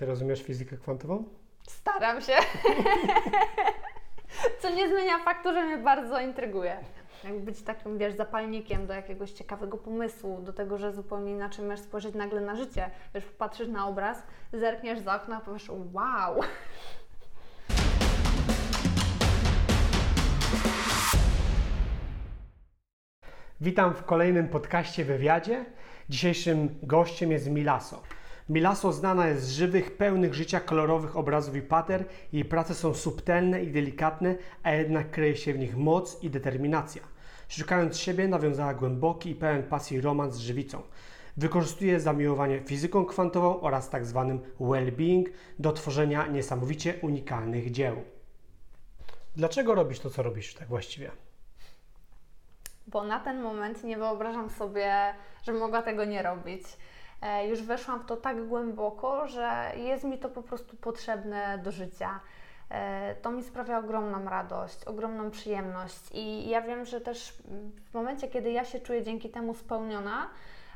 Ty rozumiesz fizykę kwantową? Staram się. Co nie zmienia faktu, że mnie bardzo intryguje. Jak być takim, wiesz, zapalnikiem do jakiegoś ciekawego pomysłu, do tego, że zupełnie inaczej możesz spojrzeć nagle na życie. Wiesz, popatrzysz na obraz, zerkniesz za okno, a powiesz, wow, Witam w kolejnym podcaście wywiadzie. Dzisiejszym gościem jest Milaso. Milaso znana jest z żywych, pełnych życia kolorowych obrazów i pater. Jej prace są subtelne i delikatne, a jednak kryje się w nich moc i determinacja. Szukając siebie, nawiązała głęboki i pełen pasji romans z żywicą. Wykorzystuje zamiłowanie fizyką kwantową oraz tak zwanym well-being do tworzenia niesamowicie unikalnych dzieł. Dlaczego robisz to, co robisz tak właściwie? bo na ten moment nie wyobrażam sobie, że mogła tego nie robić. E, już weszłam w to tak głęboko, że jest mi to po prostu potrzebne do życia. E, to mi sprawia ogromną radość, ogromną przyjemność i ja wiem, że też w momencie, kiedy ja się czuję dzięki temu spełniona,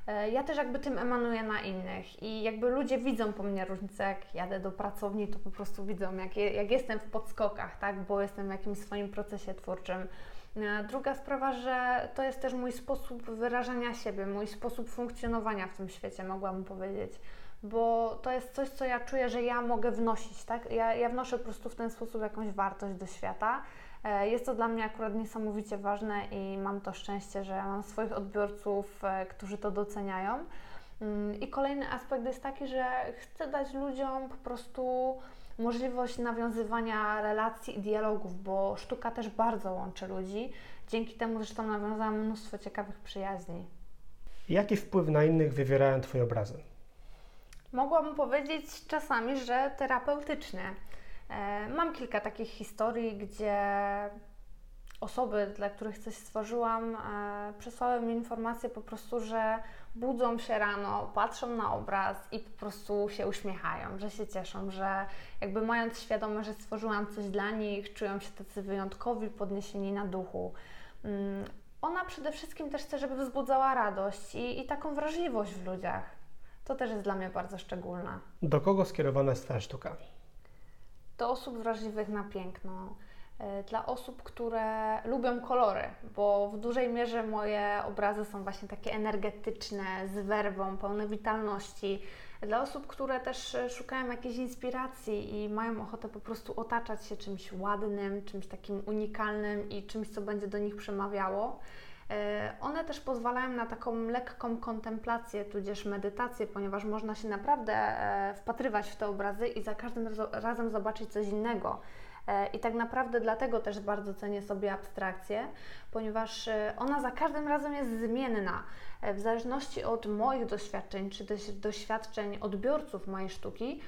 e, ja też jakby tym emanuję na innych i jakby ludzie widzą po mnie różnicę, jak jadę do pracowni, to po prostu widzą, jak, jak jestem w podskokach, tak, bo jestem w jakimś swoim procesie twórczym. E, druga sprawa, że to jest też mój sposób wyrażania siebie, mój sposób funkcjonowania w tym świecie, mogłabym powiedzieć. Bo to jest coś, co ja czuję, że ja mogę wnosić, tak? Ja, ja wnoszę po prostu w ten sposób jakąś wartość do świata. E, jest to dla mnie akurat niesamowicie ważne i mam to szczęście, że mam swoich odbiorców, e, którzy to doceniają. Mm, I kolejny aspekt jest taki, że chcę dać ludziom po prostu możliwość nawiązywania relacji i dialogów, bo sztuka też bardzo łączy ludzi. Dzięki temu zresztą nawiązałam mnóstwo ciekawych przyjaźni. Jaki wpływ na innych wywierają Twoje obrazy? Mogłabym powiedzieć czasami, że terapeutyczne. E, mam kilka takich historii, gdzie osoby, dla których coś stworzyłam, e, przesłały mi informację po prostu, że budzą się rano, patrzą na obraz i po prostu się uśmiechają, że się cieszą, że jakby mając świadomość, że stworzyłam coś dla nich, czują się tacy wyjątkowi, podniesieni na duchu. Mm, ona przede wszystkim też chce, żeby wzbudzała radość i, i taką wrażliwość w ludziach. To też jest dla mnie bardzo szczególne. Do kogo skierowana jest Twoja sztuka? Do osób wrażliwych na piękno dla osób, które lubią kolory, bo w dużej mierze moje obrazy są właśnie takie energetyczne, z werwą, pełne witalności. Dla osób, które też e, szukają jakiejś inspiracji i mają ochotę po prostu otaczać się czymś ładnym, czymś takim unikalnym i czymś, co będzie do nich przemawiało. E, one też pozwalają na taką lekką kontemplację, tudzież medytację, ponieważ można się naprawdę wpatrywać w te obrazy i za każdym razem zobaczyć coś innego. E, I tak naprawdę dlatego też bardzo cenię sobie abstrakcję, ponieważ e, ona za każdym razem jest zmienna. E, w zależności od moich doświadczeń, czy też doświadczeń odbiorców mojej sztuki,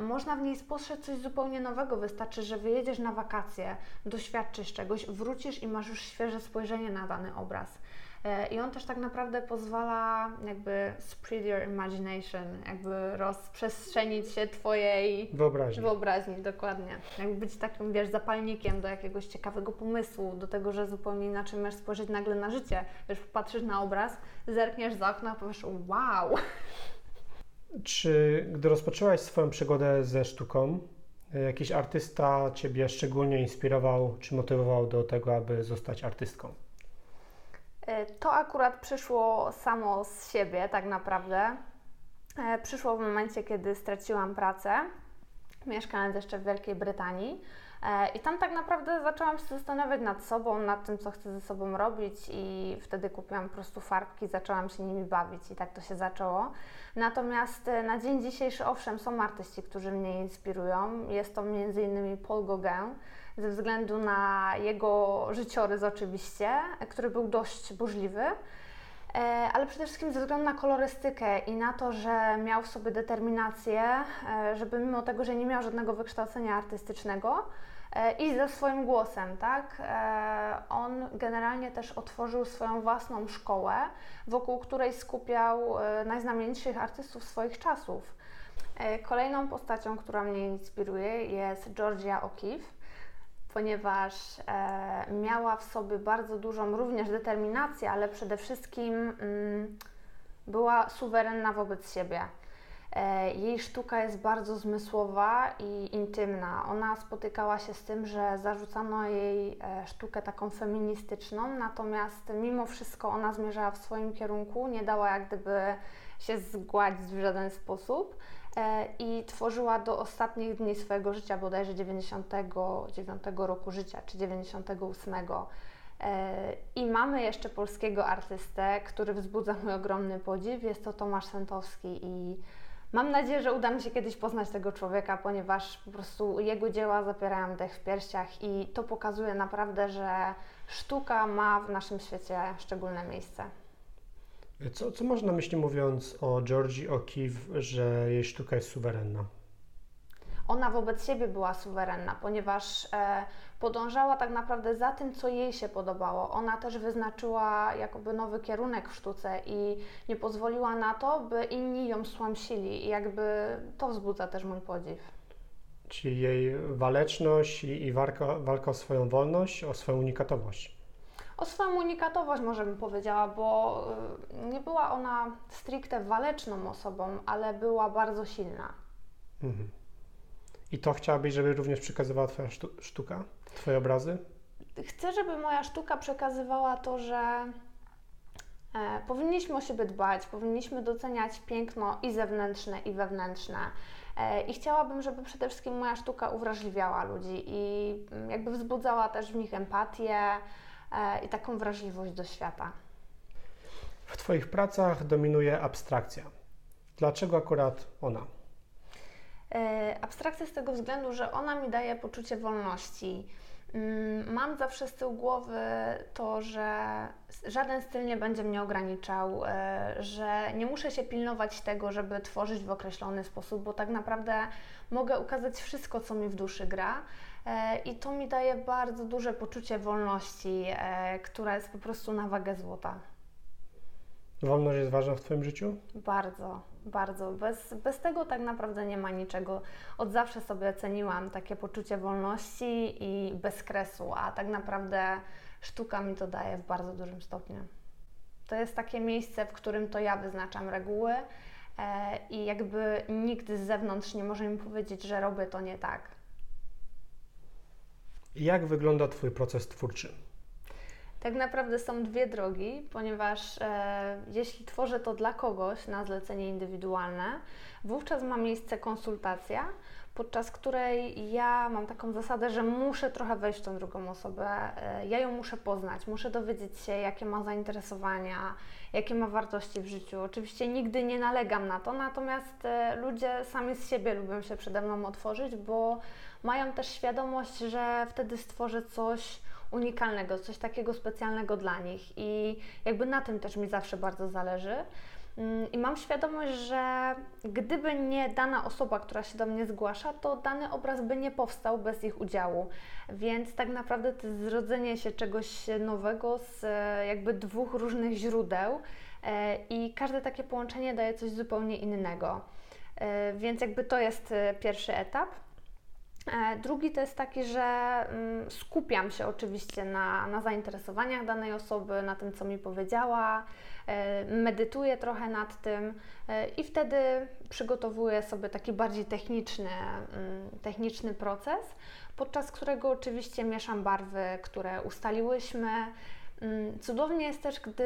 można w niej spostrzec coś zupełnie nowego. Wystarczy, że wyjedziesz na wakacje, doświadczysz czegoś, wrócisz i masz już świeże spojrzenie na dany obraz. E, I on też tak naprawdę pozwala jakby spread your imagination, jakby rozprzestrzenić się Twojej wyobraźni. wyobraźni, dokładnie. Jakby być takim, wiesz, zapalnikiem do jakiegoś ciekawego pomysłu, do tego, że zupełnie inaczej możesz spojrzeć nagle na życie. Wiesz, popatrzysz na obraz, zerkniesz za okno, a powiesz wow! Czy gdy rozpoczęłaś swoją przygodę ze sztuką, jakiś artysta Ciebie szczególnie inspirował czy motywował do tego, aby zostać artystką? E, to akurat przyszło samo z siebie, tak naprawdę. E, przyszło w momencie, kiedy straciłam pracę, mieszkając jeszcze w Wielkiej Brytanii. E, I tam tak naprawdę zaczęłam się zastanawiać nad sobą, nad tym, co chcę ze sobą robić, i wtedy kupiłam po prostu farbki, zaczęłam się nimi bawić, i tak to się zaczęło. Natomiast na dzień dzisiejszy, owszem, są artyści, którzy mnie inspirują. Jest to m.in. Paul Gauguin ze względu na jego życiorys oczywiście, który był dość burzliwy, e, ale przede wszystkim ze względu na kolorystykę i na to, że miał w sobie determinację, e, żeby mimo tego, że nie miał żadnego wykształcenia artystycznego, e, i ze swoim głosem, tak? On generalnie też otworzył swoją własną szkołę, wokół której skupiał najznamienitszych artystów swoich czasów. Kolejną postacią, która mnie inspiruje, jest Georgia O'Keeffe ponieważ e, miała w sobie bardzo dużą również determinację, ale przede wszystkim mm, była suwerenna wobec siebie. E, jej sztuka jest bardzo zmysłowa i intymna. Ona spotykała się z tym, że zarzucano jej e, sztukę taką feministyczną, natomiast mimo wszystko ona zmierzała w swoim kierunku, nie dała jak gdyby się zgładzić w żaden sposób i tworzyła do ostatnich dni swojego życia, bodajże 99 roku życia czy 98. I mamy jeszcze polskiego artystę, który wzbudza mój ogromny podziw. Jest to Tomasz Sętowski i Mam nadzieję, że uda mi się kiedyś poznać tego człowieka, ponieważ po prostu jego dzieła zapierają dech w piersiach i to pokazuje naprawdę, że sztuka ma w naszym świecie szczególne miejsce. Co, co można myśli mówiąc o Georgie O'Keeffe, że jej sztuka jest suwerenna? Ona wobec siebie była suwerenna, ponieważ e, podążała tak naprawdę za tym, co jej się podobało. Ona też wyznaczyła jakoby nowy kierunek w sztuce i nie pozwoliła na to, by inni ją słamsili. I jakby to wzbudza też mój podziw. Czyli jej waleczność i, i walka, walka o swoją wolność, o swoją unikatowość. O swoją unikatowość może bym powiedziała, bo y, nie była ona stricte waleczną osobą, ale była bardzo silna. Mhm. I to chciałabyś, żeby również przekazywała Twoja sztuka, Twoje obrazy? Chcę, żeby moja sztuka przekazywała to, że e, powinniśmy o siebie dbać, powinniśmy doceniać piękno i zewnętrzne, i wewnętrzne. E, I chciałabym, żeby przede wszystkim moja sztuka uwrażliwiała ludzi i mm, jakby wzbudzała też w nich empatię i taką wrażliwość do świata. W Twoich pracach dominuje abstrakcja. Dlaczego akurat ona? E, abstrakcja z tego względu, że ona mi daje poczucie wolności. Mm, mam zawsze z tyłu głowy to, że żaden styl nie będzie mnie ograniczał, e, że nie muszę się pilnować tego, żeby tworzyć w określony sposób, bo tak naprawdę mogę ukazać wszystko, co mi w duszy gra. E, I to mi daje bardzo duże poczucie wolności, która jest po prostu na wagę złota. Wolność jest ważna w Twoim życiu? Bardzo, bardzo. Bez, bez tego tak naprawdę nie ma niczego. Od zawsze sobie ceniłam takie poczucie wolności i bezkresu, a tak naprawdę sztuka mi to daje w bardzo dużym stopniu. To jest takie miejsce, w którym to ja wyznaczam reguły e, i jakby nikt z zewnątrz nie może mi powiedzieć, że robię to nie tak. Jak wygląda Twój proces twórczy? tak naprawdę są dwie drogi, ponieważ e, jeśli tworzę to dla kogoś na zlecenie indywidualne, wówczas ma miejsce konsultacja, podczas której ja mam taką zasadę, że muszę trochę wejść w tą drugą osobę, e, ja ją muszę poznać, muszę dowiedzieć się, jakie ma zainteresowania, jakie ma wartości w życiu. Oczywiście nigdy nie nalegam na to, natomiast e, ludzie sami z siebie lubią się przede mną otworzyć, bo mają też świadomość, że wtedy stworzę coś unikalnego, coś takiego specjalnego dla nich i jakby na tym też mi zawsze bardzo zależy. Mm, I mam świadomość, że gdyby nie dana osoba, która się do mnie zgłasza, to dany obraz by nie powstał bez ich udziału. Więc tak naprawdę to jest zrodzenie się czegoś nowego z e, jakby dwóch różnych źródeł e, i każde takie połączenie daje coś zupełnie innego. E, więc jakby to jest pierwszy etap. E, drugi to jest taki, że mm, skupiam się oczywiście na, na zainteresowaniach danej osoby, na tym, co mi powiedziała, e, medytuję trochę nad tym e, i wtedy przygotowuję sobie taki bardziej techniczny, mm, techniczny proces, podczas którego oczywiście mieszam barwy, które ustaliłyśmy, cudownie jest też, gdy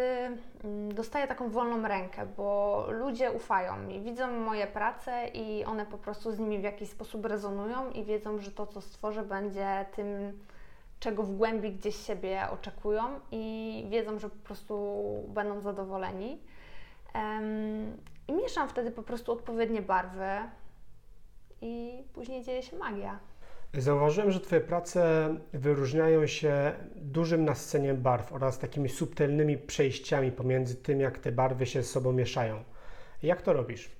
mm, dostaję taką wolną rękę, bo ludzie ufają mi, widzą moje prace i one po prostu z nimi w jakiś sposób rezonują i wiedzą, że to, co stworzę, będzie tym, czego w głębi gdzieś siebie oczekują i wiedzą, że po prostu będą zadowoleni. I mieszam wtedy po prostu odpowiednie barwy i później dzieje się magia. Zauważyłem, że Twoje prace wyróżniają się dużym nasceniem barw oraz takimi subtelnymi przejściami pomiędzy tym, jak te barwy się z sobą mieszają. Jak to robisz?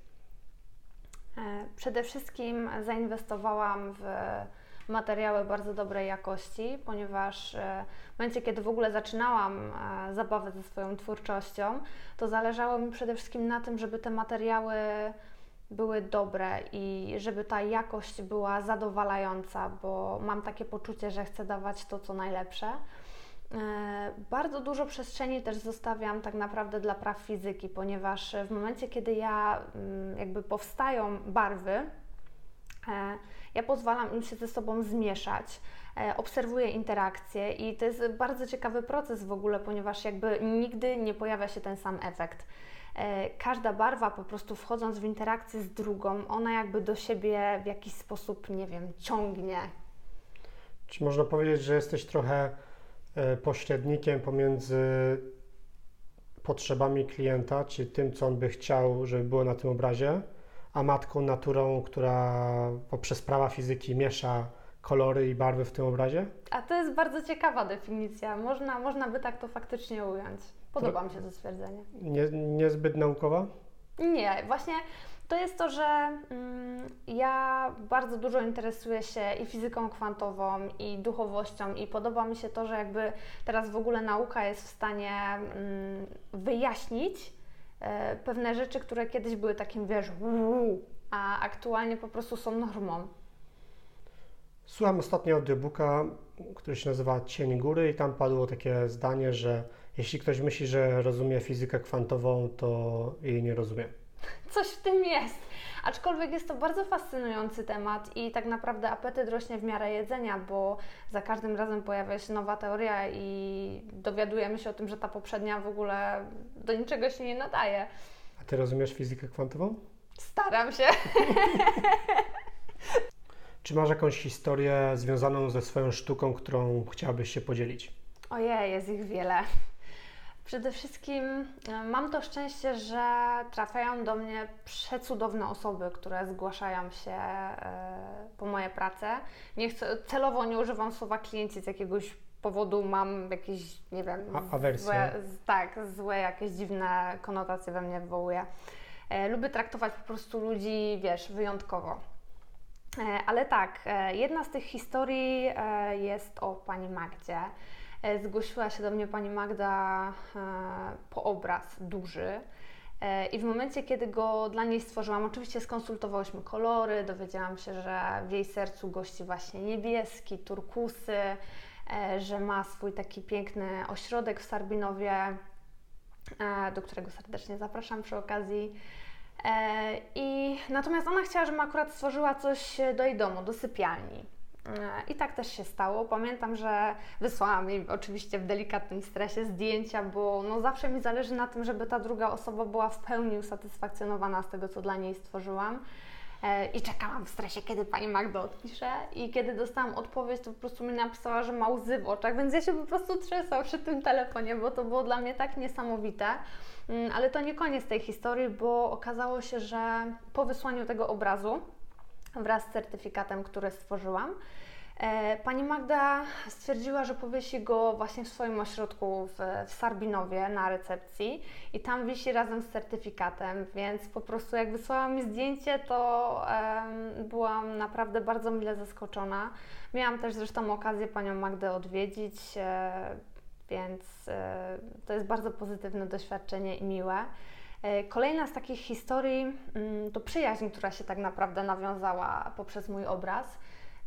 E, przede wszystkim zainwestowałam w materiały bardzo dobrej jakości, ponieważ e, w momencie, kiedy w ogóle zaczynałam e, zabawę ze swoją twórczością, to zależało mi przede wszystkim na tym, żeby te materiały były dobre i żeby ta jakość była zadowalająca, bo mam takie poczucie, że chcę dawać to, co najlepsze. E, bardzo dużo przestrzeni też zostawiam tak naprawdę dla praw fizyki, ponieważ w momencie, kiedy ja mm, jakby powstają barwy, e, ja pozwalam im się ze sobą zmieszać, e, obserwuję interakcje i to jest bardzo ciekawy proces w ogóle, ponieważ jakby nigdy nie pojawia się ten sam efekt. Każda barwa po prostu wchodząc w interakcję z drugą, ona jakby do siebie w jakiś sposób, nie wiem, ciągnie. Czy można powiedzieć, że jesteś trochę E, pośrednikiem pomiędzy potrzebami klienta, czy tym, co on by chciał, żeby było na tym obrazie, a matką naturą, która poprzez prawa fizyki miesza kolory i barwy w tym obrazie? A to jest bardzo ciekawa definicja. Można, można by tak to faktycznie ująć. Podoba mi się to stwierdzenie. Nie, niezbyt naukowa? Nie, właśnie to jest to, że mm, ja bardzo dużo interesuję się i fizyką kwantową, i duchowością, i podoba mi się to, że jakby teraz w ogóle nauka jest w stanie mm, wyjaśnić e, pewne rzeczy, które kiedyś były takim, wiesz, uu, a aktualnie po prostu są normą. Słucham ostatnio audiobooka, który się nazywa Cień Góry i tam padło takie zdanie, że jeśli ktoś myśli, że rozumie fizykę kwantową, to jej nie rozumie coś w tym jest. Aczkolwiek jest to bardzo fascynujący temat i tak naprawdę apetyt rośnie w miarę jedzenia, bo za każdym razem pojawia się nowa teoria i dowiadujemy się o tym, że ta poprzednia w ogóle do niczego się nie nadaje. A ty rozumiesz fizykę kwantową? Staram się. Czy masz jakąś historię związaną ze swoją sztuką, którą chciałabyś się podzielić? Ojej, jest ich wiele. Przede wszystkim e, mam to szczęście, że trafiają do mnie przecudowne osoby, które zgłaszają się e, po moje prace. Nie chcę, celowo nie używam słowa klienci z jakiegoś powodu mam jakieś, nie wiem, awersje. tak, złe jakieś dziwne konotacje we mnie wywołuje. E, lubię traktować po prostu ludzi, wiesz, wyjątkowo. Ale tak, jedna z tych historii jest o pani Magdzie. E, zgłosiła się do mnie pani Magda e, po obraz duży. E, I w momencie, kiedy go dla niej stworzyłam, oczywiście skonsultowałyśmy kolory, dowiedziałam się, że w jej sercu gości właśnie niebieski, turkusy, że ma swój taki piękny ośrodek w Sarbinowie, do którego serdecznie zapraszam przy okazji. I natomiast ona chciała, żebym akurat stworzyła coś do jej domu, do sypialni. I tak też się stało. Pamiętam, że wysłałam jej oczywiście w delikatnym stresie zdjęcia, bo no zawsze mi zależy na tym, żeby ta druga osoba była w pełni usatysfakcjonowana z tego, co dla niej stworzyłam. E, I czekałam w stresie, kiedy pani Magda odpisze. I kiedy dostałam odpowiedź, to po prostu mi napisała, że ma łzy w oczach, więc ja się po prostu trzęsłam przy tym telefonie, bo to było dla mnie tak niesamowite. Mm, ale to nie koniec tej historii, bo okazało się, że po wysłaniu tego obrazu, wraz z certyfikatem, który stworzyłam. E, pani Magda stwierdziła, że powiesi go właśnie w swoim ośrodku w, Sarbinowie na recepcji i tam wisi razem z certyfikatem, więc po prostu jak wysłała mi zdjęcie, to um, byłam naprawdę bardzo mile zaskoczona. Miałam też zresztą okazję panią Magdę odwiedzić, e, więc e, to jest bardzo pozytywne doświadczenie i miłe. E, kolejna z takich historii mm, to przyjaźń, która się tak naprawdę nawiązała poprzez mój obraz,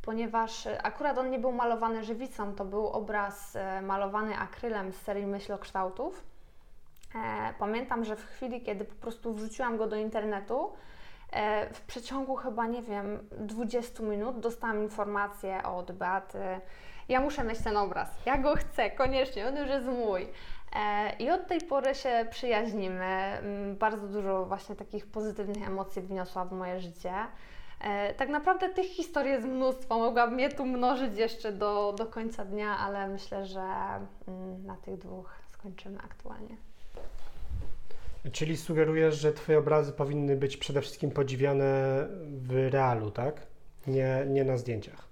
ponieważ e, akurat on nie był malowany żywicą, to był obraz e, malowany akrylem z serii myślokształtów. Pamiętam, że w chwili, kiedy po prostu wrzuciłam go do internetu, w przeciągu chyba, nie wiem, 20 minut dostałam informację od Beaty, ja muszę mieć ten obraz, ja go chcę, koniecznie, on już jest mój. E, I od tej pory się przyjaźnimy. Mm, bardzo dużo właśnie takich pozytywnych emocji wniosła w moje życie. E, tak naprawdę tych historii jest mnóstwo. Mogłabym je tu mnożyć jeszcze do, do końca dnia, ale myślę, że mm, na tych dwóch skończymy aktualnie. Czyli sugerujesz, że Twoje obrazy powinny być przede wszystkim podziwiane w realu, tak? Nie, nie na zdjęciach.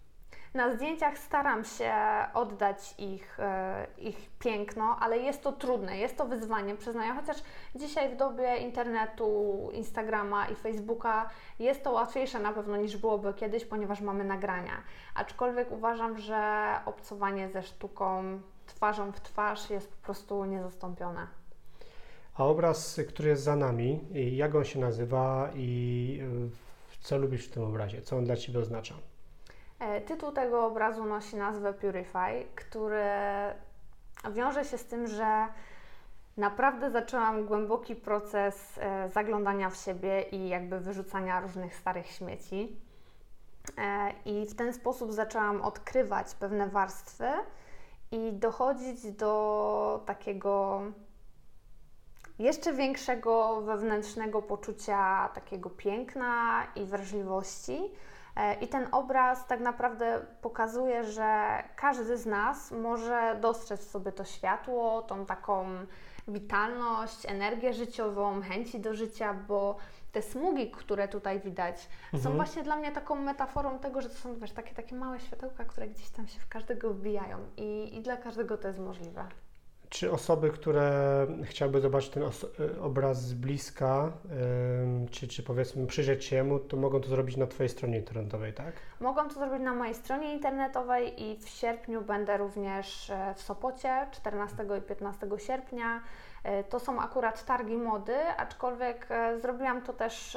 Na zdjęciach staram się oddać ich, e, ich piękno, ale jest to trudne, jest to wyzwanie, przyznaję, chociaż dzisiaj w dobie internetu, Instagrama i Facebooka jest to łatwiejsze na pewno niż byłoby kiedyś, ponieważ mamy nagrania. Aczkolwiek uważam, że obcowanie ze sztuką twarzą w twarz jest po prostu niezastąpione. A obraz, który jest za nami, jak on się nazywa i e, co lubisz w tym obrazie? Co on dla Ciebie oznacza? E, tytuł tego obrazu nosi nazwę Purify, który wiąże się z tym, że naprawdę zaczęłam głęboki proces e, zaglądania w siebie i jakby wyrzucania różnych starych śmieci. E, I w ten sposób zaczęłam odkrywać pewne warstwy i dochodzić do takiego jeszcze większego wewnętrznego poczucia takiego piękna i wrażliwości. E, I ten obraz tak naprawdę pokazuje, że każdy z nas może dostrzec w sobie to światło, tą taką witalność, energię życiową, chęci do życia, bo te smugi, które tutaj widać, Mhm. są właśnie dla mnie taką metaforą tego, że to są wiesz, takie, takie małe światełka, które gdzieś tam się w każdego wbijają i, i dla każdego to jest możliwe. Czy osoby, które chciałyby zobaczyć ten y, obraz z bliska, ym, czy, czy powiedzmy przyjrzeć się jemu, to mogą to zrobić na Twojej stronie internetowej, tak? Mogą to zrobić na mojej stronie internetowej i w sierpniu będę również e, w Sopocie 14 i 15 sierpnia. E, To są akurat targi mody, aczkolwiek e, zrobiłam to też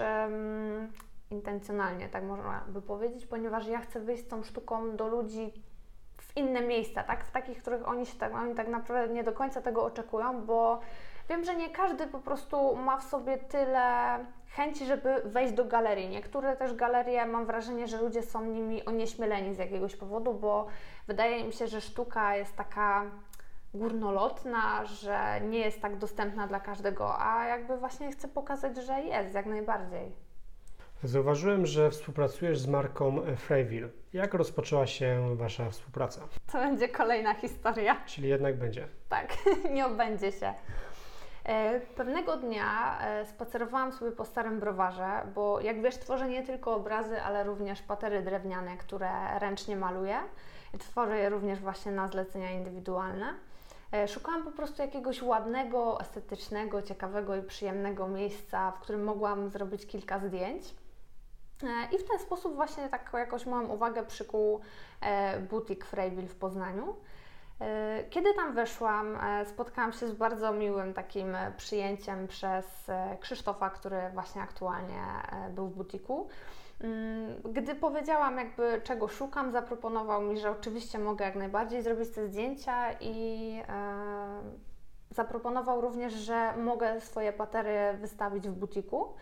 intencjonalnie, tak można by powiedzieć, ponieważ ja chcę wyjść z tą sztuką do ludzi inne miejsca, tak? W takich, których oni się tak, oni tak naprawdę nie do końca tego oczekują, bo wiem, że nie każdy po prostu ma w sobie tyle chęci, żeby wejść do galerii. Niektóre też galerie mam wrażenie, że ludzie są nimi onieśmieleni z jakiegoś powodu, bo wydaje mi się, że sztuka jest taka górnolotna, że nie jest tak dostępna dla każdego, a jakby właśnie chcę pokazać, że jest jak najbardziej. Zauważyłem, że współpracujesz z marką Freyville. Jak rozpoczęła się Wasza współpraca? To będzie kolejna historia. Czyli jednak będzie. Tak, nie obędzie się. E, Pewnego dnia e, spacerowałam sobie po starym browarze, bo jak wiesz, tworzę nie tylko obrazy, ale również patery drewniane, które ręcznie maluję. Tworzę je również właśnie na zlecenia indywidualne. E, Szukałam po prostu jakiegoś ładnego, estetycznego, ciekawego i przyjemnego miejsca, w którym mogłam zrobić kilka zdjęć. E, I w ten sposób właśnie tak jakoś moją uwagę przykuł e, butik Freyville w Poznaniu. E, Kiedy tam weszłam, spotkałam się z bardzo miłym takim przyjęciem przez Krzysztofa, który właśnie aktualnie był w butiku. Mm, Gdy powiedziałam jakby czego szukam, zaproponował mi, że oczywiście mogę jak najbardziej zrobić te zdjęcia i zaproponował również, że mogę swoje patery wystawić w butiku.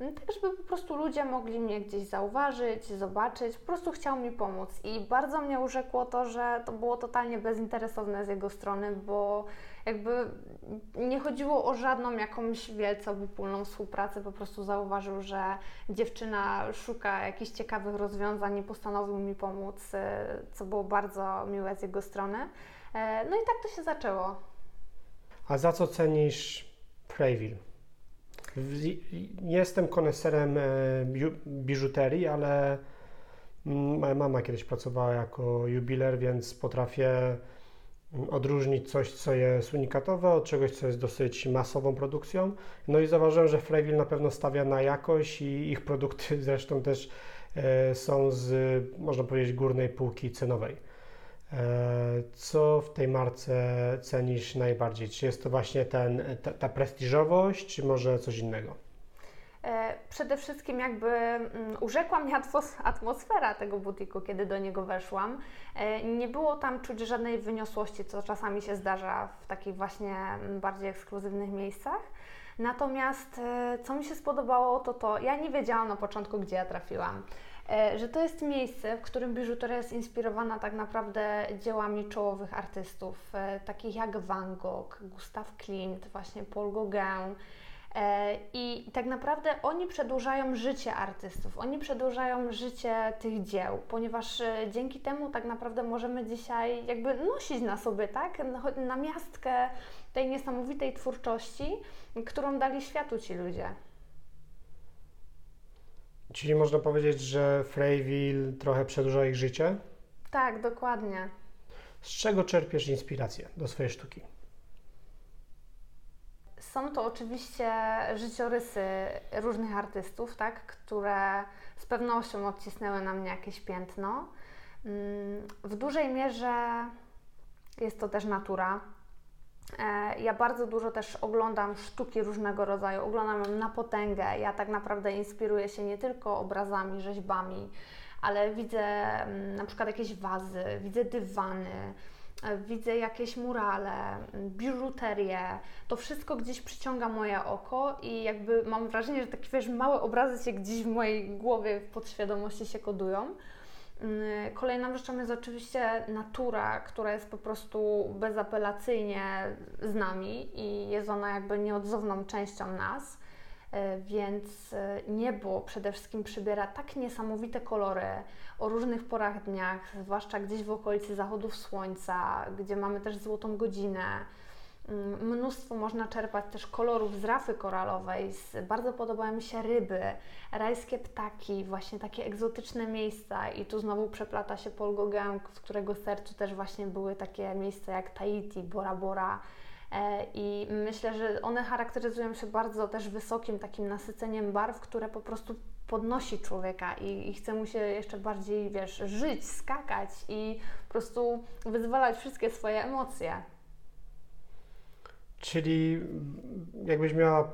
Mm, Tak, żeby po prostu ludzie mogli mnie gdzieś zauważyć, zobaczyć, po prostu chciał mi pomóc. I bardzo mnie urzekło to, że to było totalnie bezinteresowne z jego strony, bo jakby nie chodziło o żadną jakąś wielce obopólną współpracę, po prostu zauważył, że dziewczyna szuka jakichś ciekawych rozwiązań i postanowił mi pomóc, e, co było bardzo miłe z jego strony. E, No i tak to się zaczęło. A za co cenisz Freyville? Jestem koneserem e, biżuterii, ale mm, moja mama kiedyś pracowała jako jubiler, więc potrafię mm, odróżnić coś, co jest unikatowe, od czegoś, co jest dosyć masową produkcją. No i zauważyłem, że Freyville na pewno stawia na jakość i ich produkty zresztą też e, są z, można powiedzieć, górnej półki cenowej. E, Co w tej marce cenisz najbardziej? Czy jest to właśnie ten, ta, ta prestiżowość, czy może coś innego? E, Przede wszystkim jakby mm, urzekła mnie atmos- atmosfera tego butiku, kiedy do niego weszłam. E, Nie było tam czuć żadnej wyniosłości, co czasami się zdarza w takich właśnie mm, bardziej ekskluzywnych miejscach. Natomiast co mi się spodobało, to to, ja nie wiedziałam na początku, gdzie ja trafiłam. E, Że to jest miejsce, w którym biżuteria jest inspirowana tak naprawdę dziełami czołowych artystów, e, takich jak Van Gogh, Gustav Klimt, właśnie Paul Gauguin. E, I tak naprawdę oni przedłużają życie artystów, oni przedłużają życie tych dzieł, ponieważ dzięki temu tak naprawdę możemy dzisiaj jakby nosić na sobie, tak, na miastkę tej niesamowitej twórczości, którą dali światu ci ludzie. Czyli można powiedzieć, że Freyville trochę przedłuża ich życie. Tak, dokładnie. Z czego czerpiesz inspirację do swojej sztuki? Są to oczywiście życiorysy różnych artystów, tak, które z pewnością odcisnęły na mnie jakieś piętno. Mm, W dużej mierze jest to też natura. E, Ja bardzo dużo też oglądam sztuki różnego rodzaju, oglądam ją na potęgę. Ja tak naprawdę inspiruję się nie tylko obrazami, rzeźbami, ale widzę mm, na przykład jakieś wazy, widzę dywany, e, widzę jakieś murale, biżuterię, to wszystko gdzieś przyciąga moje oko i jakby mam wrażenie, że takie wiesz, małe obrazy się gdzieś w mojej głowie, w podświadomości się kodują. Mm, kolejną rzeczą jest oczywiście natura, która jest po prostu bezapelacyjnie z nami i jest ona jakby nieodzowną częścią nas. E, więc e, niebo przede wszystkim przybiera tak niesamowite kolory o różnych porach dniach, zwłaszcza gdzieś w okolicy zachodów słońca, gdzie mamy też złotą godzinę. Mm, mnóstwo można czerpać też kolorów z rafy koralowej. Bardzo podobają mi się ryby, rajskie ptaki, właśnie takie egzotyczne miejsca. I tu znowu przeplata się Paul Gauguin, w którego sercu też właśnie były takie miejsca jak Tahiti, Bora Bora. E, I myślę, że one charakteryzują się bardzo też wysokim takim nasyceniem barw, które po prostu podnosi człowieka i, i chce mu się jeszcze bardziej, wiesz, żyć, skakać i po prostu wyzwalać wszystkie swoje emocje. Czyli jakbyś miała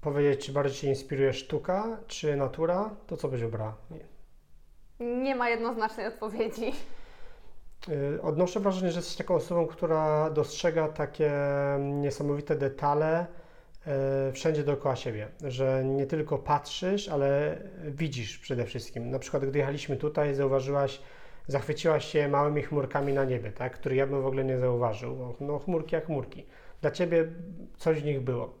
powiedzieć, czy bardziej Cię inspiruje sztuka, czy natura, to co byś wybrała? Nie. Ma jednoznacznej odpowiedzi. Y, odnoszę wrażenie, że jesteś taką osobą, która dostrzega takie niesamowite detale y, wszędzie dookoła siebie, że nie tylko patrzysz, ale widzisz przede wszystkim. Na przykład, gdy jechaliśmy tutaj, zauważyłaś, zachwyciłaś się małymi chmurkami na niebie, tak, które ja bym w ogóle nie zauważył. No, chmurki jak chmurki. Dla ciebie coś w nich było.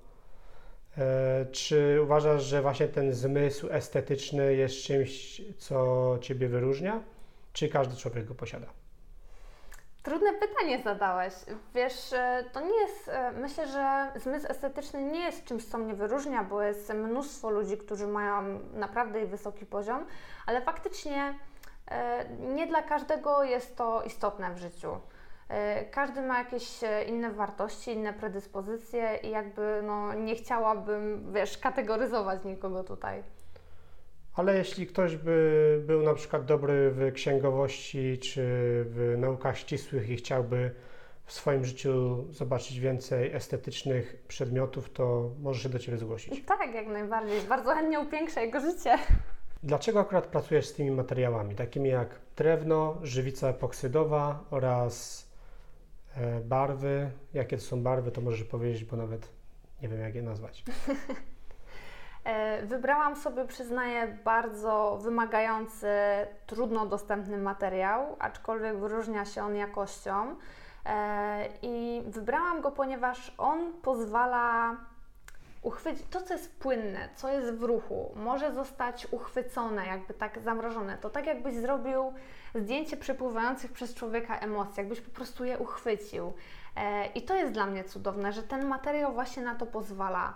E, czy uważasz, że właśnie ten zmysł estetyczny jest czymś, co ciebie wyróżnia? Czy każdy człowiek go posiada? Trudne pytanie zadałeś. Wiesz, e, to nie jest, e, myślę, że zmysł estetyczny nie jest czymś, co mnie wyróżnia, bo jest mnóstwo ludzi, którzy mają naprawdę wysoki poziom, ale faktycznie nie dla każdego jest to istotne w życiu. Każdy ma jakieś inne wartości, inne predyspozycje i jakby no, nie chciałabym, wiesz, kategoryzować nikogo tutaj. Ale jeśli ktoś by był na przykład dobry w księgowości czy w naukach ścisłych i chciałby w swoim życiu zobaczyć więcej estetycznych przedmiotów, to może się do Ciebie zgłosić. Tak, jak najbardziej. Bardzo chętnie upiększę jego życie. Dlaczego akurat pracujesz z tymi materiałami, takimi jak drewno, żywica epoksydowa oraz e, barwy? Jakie to są barwy, to możesz powiedzieć, bo nawet nie wiem, jak je nazwać. E, wybrałam sobie, przyznaję, bardzo wymagający, trudno dostępny materiał, aczkolwiek wyróżnia się on jakością. E, I wybrałam go, ponieważ on pozwala uchwycić to, co jest płynne, co jest w ruchu, może zostać uchwycone, jakby tak zamrożone. To tak, jakbyś zrobił zdjęcie przepływających przez człowieka emocji, jakbyś po prostu je uchwycił. E, I to jest dla mnie cudowne, że ten materiał właśnie na to pozwala.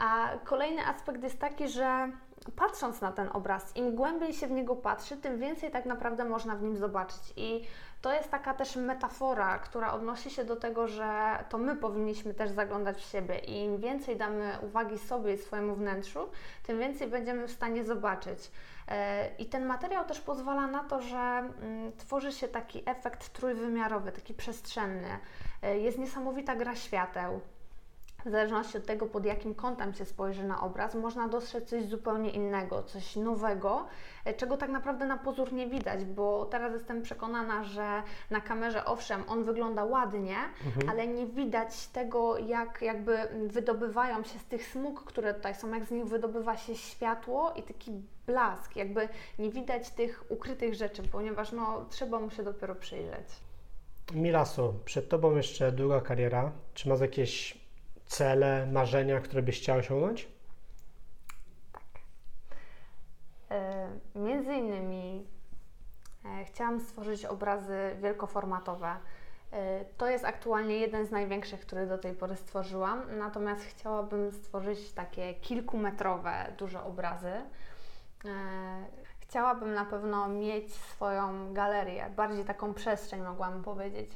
A kolejny aspekt jest taki, że patrząc na ten obraz, im głębiej się w niego patrzy, tym więcej tak naprawdę można w nim zobaczyć. I to jest taka też metafora, która odnosi się do tego, że to my powinniśmy też zaglądać w siebie i im więcej damy uwagi sobie i swojemu wnętrzu, tym więcej będziemy w stanie zobaczyć. E, I ten materiał też pozwala na to, że mm, tworzy się taki efekt trójwymiarowy, taki przestrzenny. E, jest niesamowita gra świateł w zależności od tego, pod jakim kątem się spojrzy na obraz, można dostrzec coś zupełnie innego, coś nowego, e, czego tak naprawdę na pozór nie widać, bo teraz jestem przekonana, że na kamerze owszem, on wygląda ładnie, mhm. ale nie widać tego, jak jakby wydobywają się z tych smug, które tutaj są, jak z nich wydobywa się światło i taki blask, jakby nie widać tych ukrytych rzeczy, ponieważ no, trzeba mu się dopiero przyjrzeć. Milaso, przed Tobą jeszcze długa kariera. Czy masz jakieś cele, marzenia, które byś chciała osiągnąć? E, między innymi e, chciałam stworzyć obrazy wielkoformatowe. E, to jest aktualnie jeden z największych, który do tej pory stworzyłam, natomiast chciałabym stworzyć takie kilkumetrowe, duże obrazy. Chciałabym na pewno mieć swoją galerię, bardziej taką przestrzeń, mogłabym powiedzieć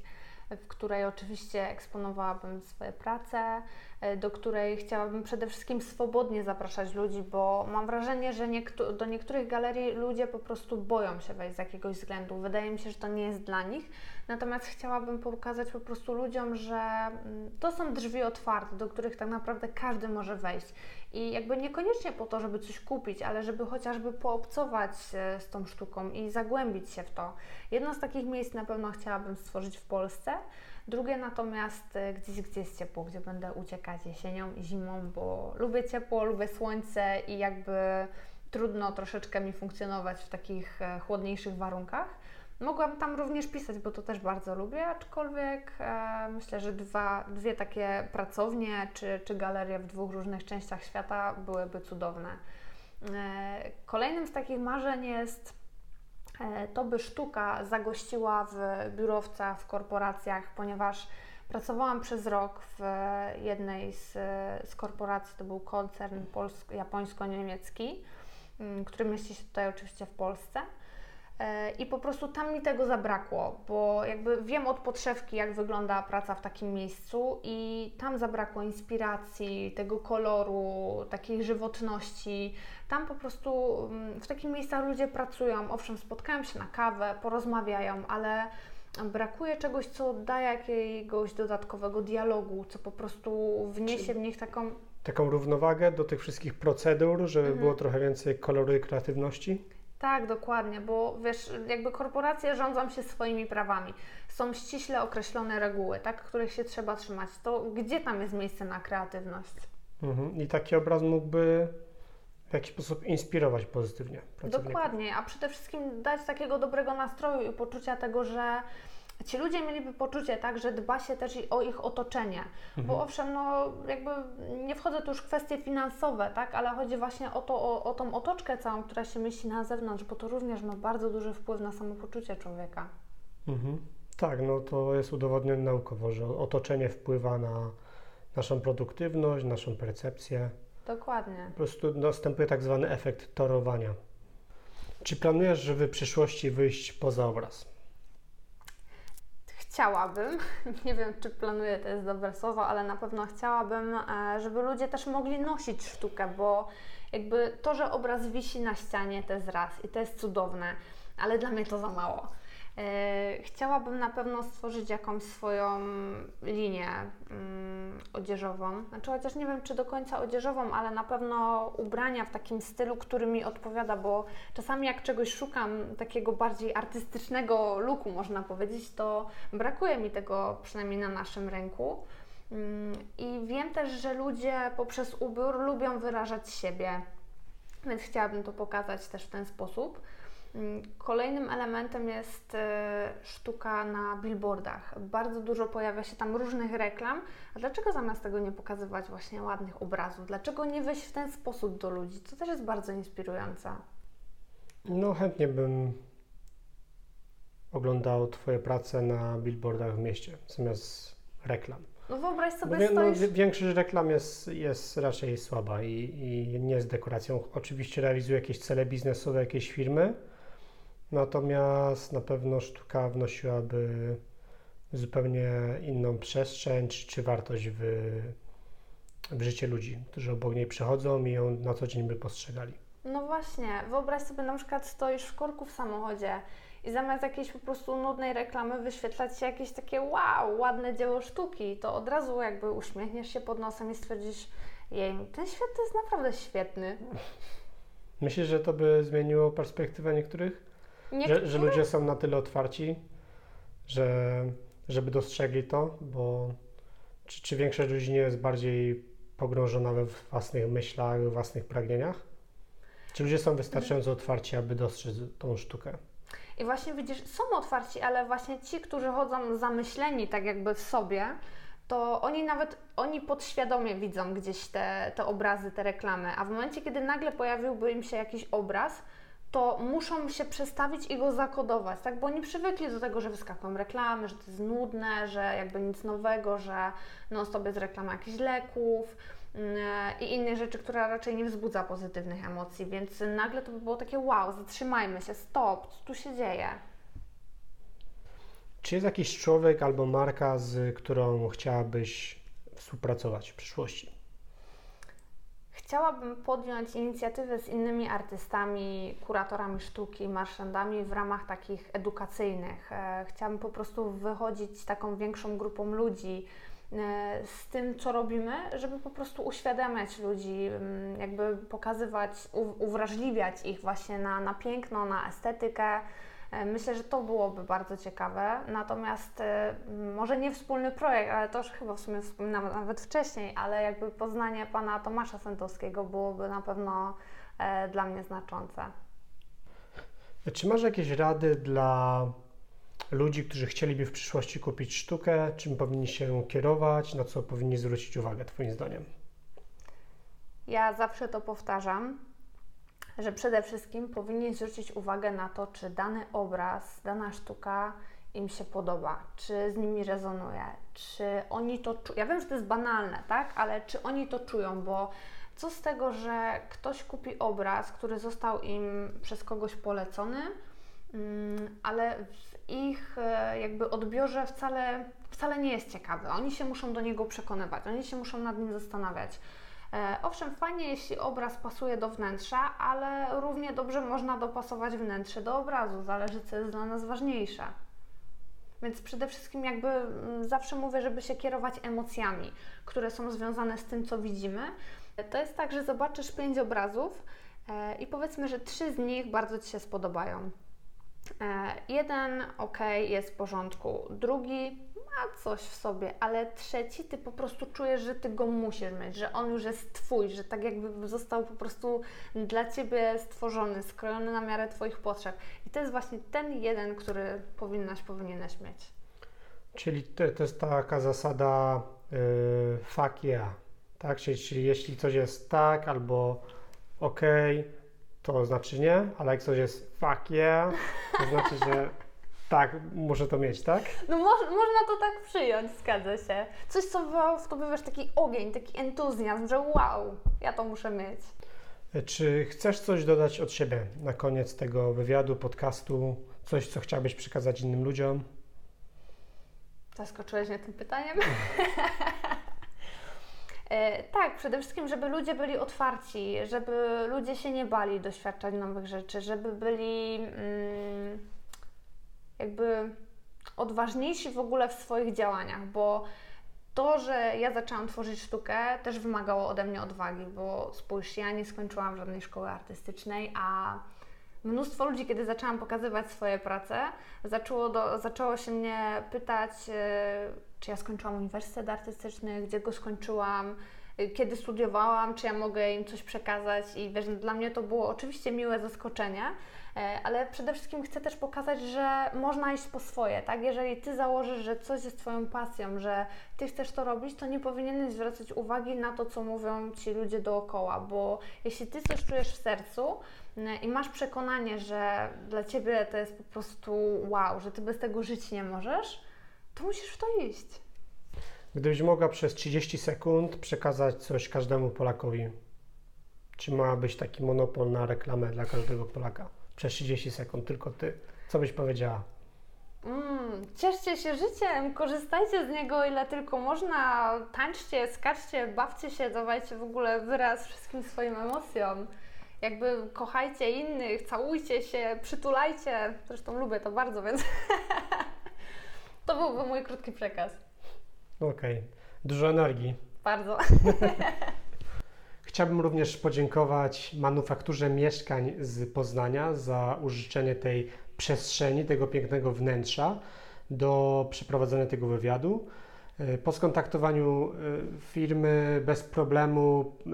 w której oczywiście eksponowałabym swoje prace, e, do której chciałabym przede wszystkim swobodnie zapraszać ludzi, bo mam wrażenie, że niektó- do niektórych galerii ludzie po prostu boją się wejść z jakiegoś względu. Wydaje mi się, że to nie jest dla nich. Natomiast chciałabym pokazać po prostu ludziom, że mm, to są drzwi otwarte, do których tak naprawdę każdy może wejść. I jakby niekoniecznie po to, żeby coś kupić, ale żeby chociażby poobcować z tą sztuką i zagłębić się w to. Jedno z takich miejsc na pewno chciałabym stworzyć w Polsce. Drugie natomiast e, gdzieś, gdzie jest ciepło, gdzie będę uciekać jesienią i zimą, bo lubię ciepło, lubię słońce i jakby trudno troszeczkę mi funkcjonować w takich e, chłodniejszych warunkach. Mogłam tam również pisać, bo to też bardzo lubię, aczkolwiek e, myślę, że dwa, dwie takie pracownie czy, czy galerie w dwóch różnych częściach świata byłyby cudowne. E, kolejnym z takich marzeń jest e, to, by sztuka zagościła w biurowcach, w korporacjach, ponieważ pracowałam przez rok w jednej z, z korporacji, to był koncern polsk- japońsko-niemiecki, mm, który mieści się tutaj oczywiście w Polsce. E, I po prostu tam mi tego zabrakło, bo jakby wiem od podszewki, jak wygląda praca w takim miejscu, i tam zabrakło inspiracji, tego koloru, takiej żywotności. Tam po prostu mm, w takich miejscach ludzie pracują. Owszem, spotkają się na kawę, porozmawiają, ale brakuje czegoś, co daje jakiegoś dodatkowego dialogu, co po prostu wniesie w nich taką. Taką równowagę do tych wszystkich procedur, żeby Mhm. było trochę więcej koloru i kreatywności. Tak, dokładnie, bo wiesz, jakby korporacje rządzą się swoimi prawami. Są ściśle określone reguły, tak, których się trzeba trzymać. To gdzie tam jest miejsce na kreatywność? Mhm. I taki obraz mógłby w jakiś sposób inspirować pozytywnie. Dokładnie, a przede wszystkim dać takiego dobrego nastroju i poczucia tego, że ci ludzie mieliby poczucie, tak, że dba się też i o ich otoczenie. Bo owszem, no jakby nie wchodzę tu już w kwestie finansowe, tak, ale chodzi właśnie o, to, o, o tą otoczkę całą, która się mieści na zewnątrz, bo to również ma bardzo duży wpływ na samopoczucie człowieka. Mhm. Tak, no to jest udowodnione naukowo, że otoczenie wpływa na naszą produktywność, naszą percepcję. Dokładnie. Po prostu następuje tak zwany efekt torowania. Czy planujesz, żeby w przyszłości wyjść poza obraz? Chciałabym, nie wiem czy planuję, to jest dobre słowo, ale na pewno chciałabym, e, żeby ludzie też mogli nosić sztukę, bo jakby to, że obraz wisi na ścianie, to jest raz i to jest cudowne, ale dla mnie to za mało. E, Chciałabym na pewno stworzyć jakąś swoją linię mm, odzieżową. Znaczy, chociaż nie wiem, czy do końca odzieżową, ale na pewno ubrania w takim stylu, który mi odpowiada, bo czasami jak czegoś szukam takiego bardziej artystycznego looku, można powiedzieć, to brakuje mi tego przynajmniej na naszym rynku. Mm, I wiem też, że ludzie poprzez ubiór lubią wyrażać siebie, więc chciałabym to pokazać też w ten sposób. Mm, Kolejnym elementem jest e, sztuka na billboardach. Bardzo dużo pojawia się tam różnych reklam. A dlaczego zamiast tego nie pokazywać właśnie ładnych obrazów? Dlaczego nie wejść w ten sposób do ludzi? To też jest bardzo inspirujące. No chętnie bym oglądał Twoje prace na billboardach w mieście zamiast reklam. No wyobraź sobie, wie, no, stoisz... wie- większość reklam jest, jest raczej słaba i, i nie jest dekoracją. Oczywiście realizuje jakieś cele biznesowe, jakieś firmy, natomiast na pewno sztuka wnosiłaby zupełnie inną przestrzeń czy, czy wartość w, w życie ludzi, którzy obok niej przechodzą i ją na co dzień by postrzegali. No właśnie, wyobraź sobie na przykład stoisz w korku w samochodzie i zamiast jakiejś po prostu nudnej reklamy wyświetlać się jakieś takie wow, ładne dzieło sztuki, to od razu jakby uśmiechniesz się pod nosem i stwierdzisz, jej, ten świat to jest naprawdę świetny. Myślisz, że to by zmieniło perspektywę niektórych? Że, że ludzie są na tyle otwarci, że, żeby dostrzegli to, bo czy, czy większość ludzi nie jest bardziej pogrążona we własnych myślach, we własnych pragnieniach? Czy ludzie są wystarczająco otwarci, aby dostrzec tą sztukę? I właśnie widzisz, są otwarci, ale właśnie ci, którzy chodzą zamyśleni tak jakby w sobie, to oni nawet, oni podświadomie widzą gdzieś te, te obrazy, te reklamy, a w momencie, kiedy nagle pojawiłby im się jakiś obraz, to muszą się przestawić i go zakodować, tak? Bo oni przywykli do tego, że wyskakują reklamy, że to jest nudne, że jakby nic nowego, że non stop jest reklama jakichś leków mm, i innych rzeczy, która raczej nie wzbudza pozytywnych emocji, więc nagle to by było takie wow, zatrzymajmy się, stop, co tu się dzieje? Czy jest jakiś człowiek albo marka, z którą chciałabyś współpracować w przyszłości? Chciałabym podjąć inicjatywę z innymi artystami, kuratorami sztuki, marszandami w ramach takich edukacyjnych. E, chciałabym po prostu wychodzić z taką większą grupą ludzi e, z tym, co robimy, żeby po prostu uświadamiać ludzi, mm, jakby pokazywać, uwrażliwiać ich właśnie na, na piękno, na estetykę. E, myślę, że to byłoby bardzo ciekawe. Natomiast e, może nie wspólny projekt, ale to już chyba w sumie wspominałam nawet wcześniej, ale jakby poznanie pana Tomasza Sętowskiego byłoby na pewno e, dla mnie znaczące. Czy masz jakieś rady dla ludzi, którzy chcieliby w przyszłości kupić sztukę? Czym powinni się kierować? Na co powinni zwrócić uwagę, Twoim zdaniem? Ja zawsze to powtarzam że przede wszystkim powinni zwrócić uwagę na to, czy dany obraz, dana sztuka im się podoba, czy z nimi rezonuje, czy oni to czują. Ja wiem, że to jest banalne, tak, ale czy oni to czują, bo co z tego, że ktoś kupi obraz, który został im przez kogoś polecony, mm, ale w ich e, jakby odbiorze wcale, wcale nie jest ciekawy. Oni się muszą do niego przekonywać, oni się muszą nad nim zastanawiać. E, owszem, fajnie, jeśli obraz pasuje do wnętrza, ale równie dobrze można dopasować wnętrze do obrazu, zależy co jest dla nas ważniejsze. Więc przede wszystkim jakby mm, zawsze mówię, żeby się kierować emocjami, które są związane z tym, co widzimy. To jest tak, że zobaczysz pięć obrazów e, i powiedzmy, że trzy z nich bardzo Ci się spodobają. E, jeden ok, jest w porządku, drugi ma coś w sobie, ale trzeci ty po prostu czujesz, że ty go musisz mieć, że on już jest twój, że tak jakby został po prostu dla ciebie stworzony, skrojony na miarę twoich potrzeb. I to jest właśnie ten jeden, który powinnaś, powinieneś mieć. Czyli to, to jest taka zasada yy, fuck yeah, tak? Czyli, czyli jeśli coś jest tak albo ok, to znaczy nie, ale jak coś jest fuck yeah, to znaczy, że tak, muszę to mieć, tak? No mo można to tak przyjąć, zgadza się. Coś, co w tobie wiesz, taki ogień, taki entuzjazm, że wow, ja to muszę mieć. Czy chcesz coś dodać od siebie na koniec tego wywiadu, podcastu? Coś, co chciałbyś przekazać innym ludziom? Zaskoczyłeś mnie tym pytaniem? E, tak, przede wszystkim, żeby ludzie byli otwarci, żeby ludzie się nie bali doświadczać nowych rzeczy, żeby byli mm, jakby odważniejsi w ogóle w swoich działaniach, bo to, że ja zaczęłam tworzyć sztukę, też wymagało ode mnie odwagi, bo spójrz, ja nie skończyłam żadnej szkoły artystycznej, a mnóstwo ludzi, kiedy zaczęłam pokazywać swoje prace, zaczęło, do, zaczęło się mnie pytać, e, czy ja skończyłam uniwersytet artystyczny, gdzie go skończyłam, e, kiedy studiowałam, czy ja mogę im coś przekazać i wiesz, dla mnie to było oczywiście miłe zaskoczenie, e, ale przede wszystkim chcę też pokazać, że można iść po swoje, tak? Jeżeli Ty założysz, że coś jest Twoją pasją, że Ty chcesz to robić, to nie powinieneś zwracać uwagi na to, co mówią Ci ludzie dookoła, bo jeśli Ty coś czujesz w sercu, i masz przekonanie, że dla ciebie to jest po prostu wow, że ty bez tego żyć nie możesz, to musisz w to iść. Gdybyś mogła przez 30 sekund przekazać coś każdemu Polakowi, czy ma być taki monopol na reklamę dla każdego Polaka? Przez 30 sekund, tylko ty. Co byś powiedziała? Mm, cieszcie się życiem, korzystajcie z niego ile tylko można, tańczcie, skaczcie, bawcie się, dawajcie w ogóle wyraz wszystkim swoim emocjom jakby kochajcie innych, całujcie się, przytulajcie. Zresztą lubię to bardzo, więc to byłby mój krótki przekaz. Okej. Okay. Dużo energii. Bardzo. Chciałbym również podziękować manufakturze mieszkań z Poznania za użyczenie tej przestrzeni, tego pięknego wnętrza do przeprowadzenia tego wywiadu. E, po skontaktowaniu e, firmy bez problemu e,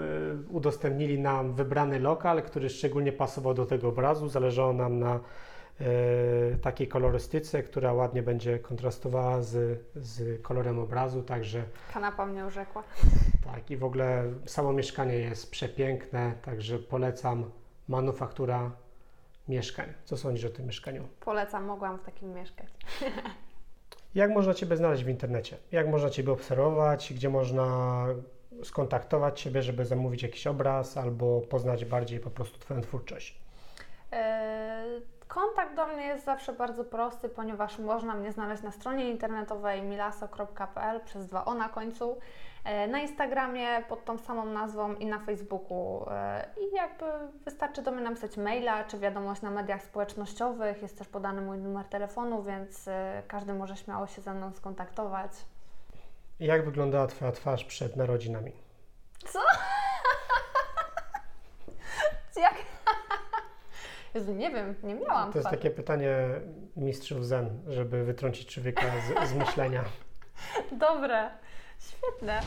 udostępnili nam wybrany lokal, który szczególnie pasował do tego obrazu. Zależało nam na takiej kolorystyce, która ładnie będzie kontrastowała z, z kolorem obrazu, także... Kanapa mnie urzekła. Tak, i w ogóle samo mieszkanie jest przepiękne, także polecam manufaktura mieszkań. Co sądzisz o tym mieszkaniu? Polecam, mogłam w takim mieszkać. Jak można Ciebie znaleźć w internecie? Jak można Ciebie obserwować? Gdzie można skontaktować Ciebie, żeby zamówić jakiś obraz albo poznać bardziej po prostu Twoją twórczość? E, Kontakt do mnie jest zawsze bardzo prosty, ponieważ można mnie znaleźć na stronie internetowej milaso.pl przez dwa o na końcu, e, na Instagramie pod tą samą nazwą i na Facebooku. e, I jakby wystarczy do mnie napisać maila czy wiadomość na mediach społecznościowych. Jest też podany mój numer telefonu, więc e, każdy może śmiało się ze mną skontaktować. Jak wyglądała Twoja twarz przed narodzinami? Co? Jak? Jezu, nie wiem, nie miałam To jest takie pytanie mistrzów zen, żeby wytrącić człowieka z, z myślenia. Dobre, świetne.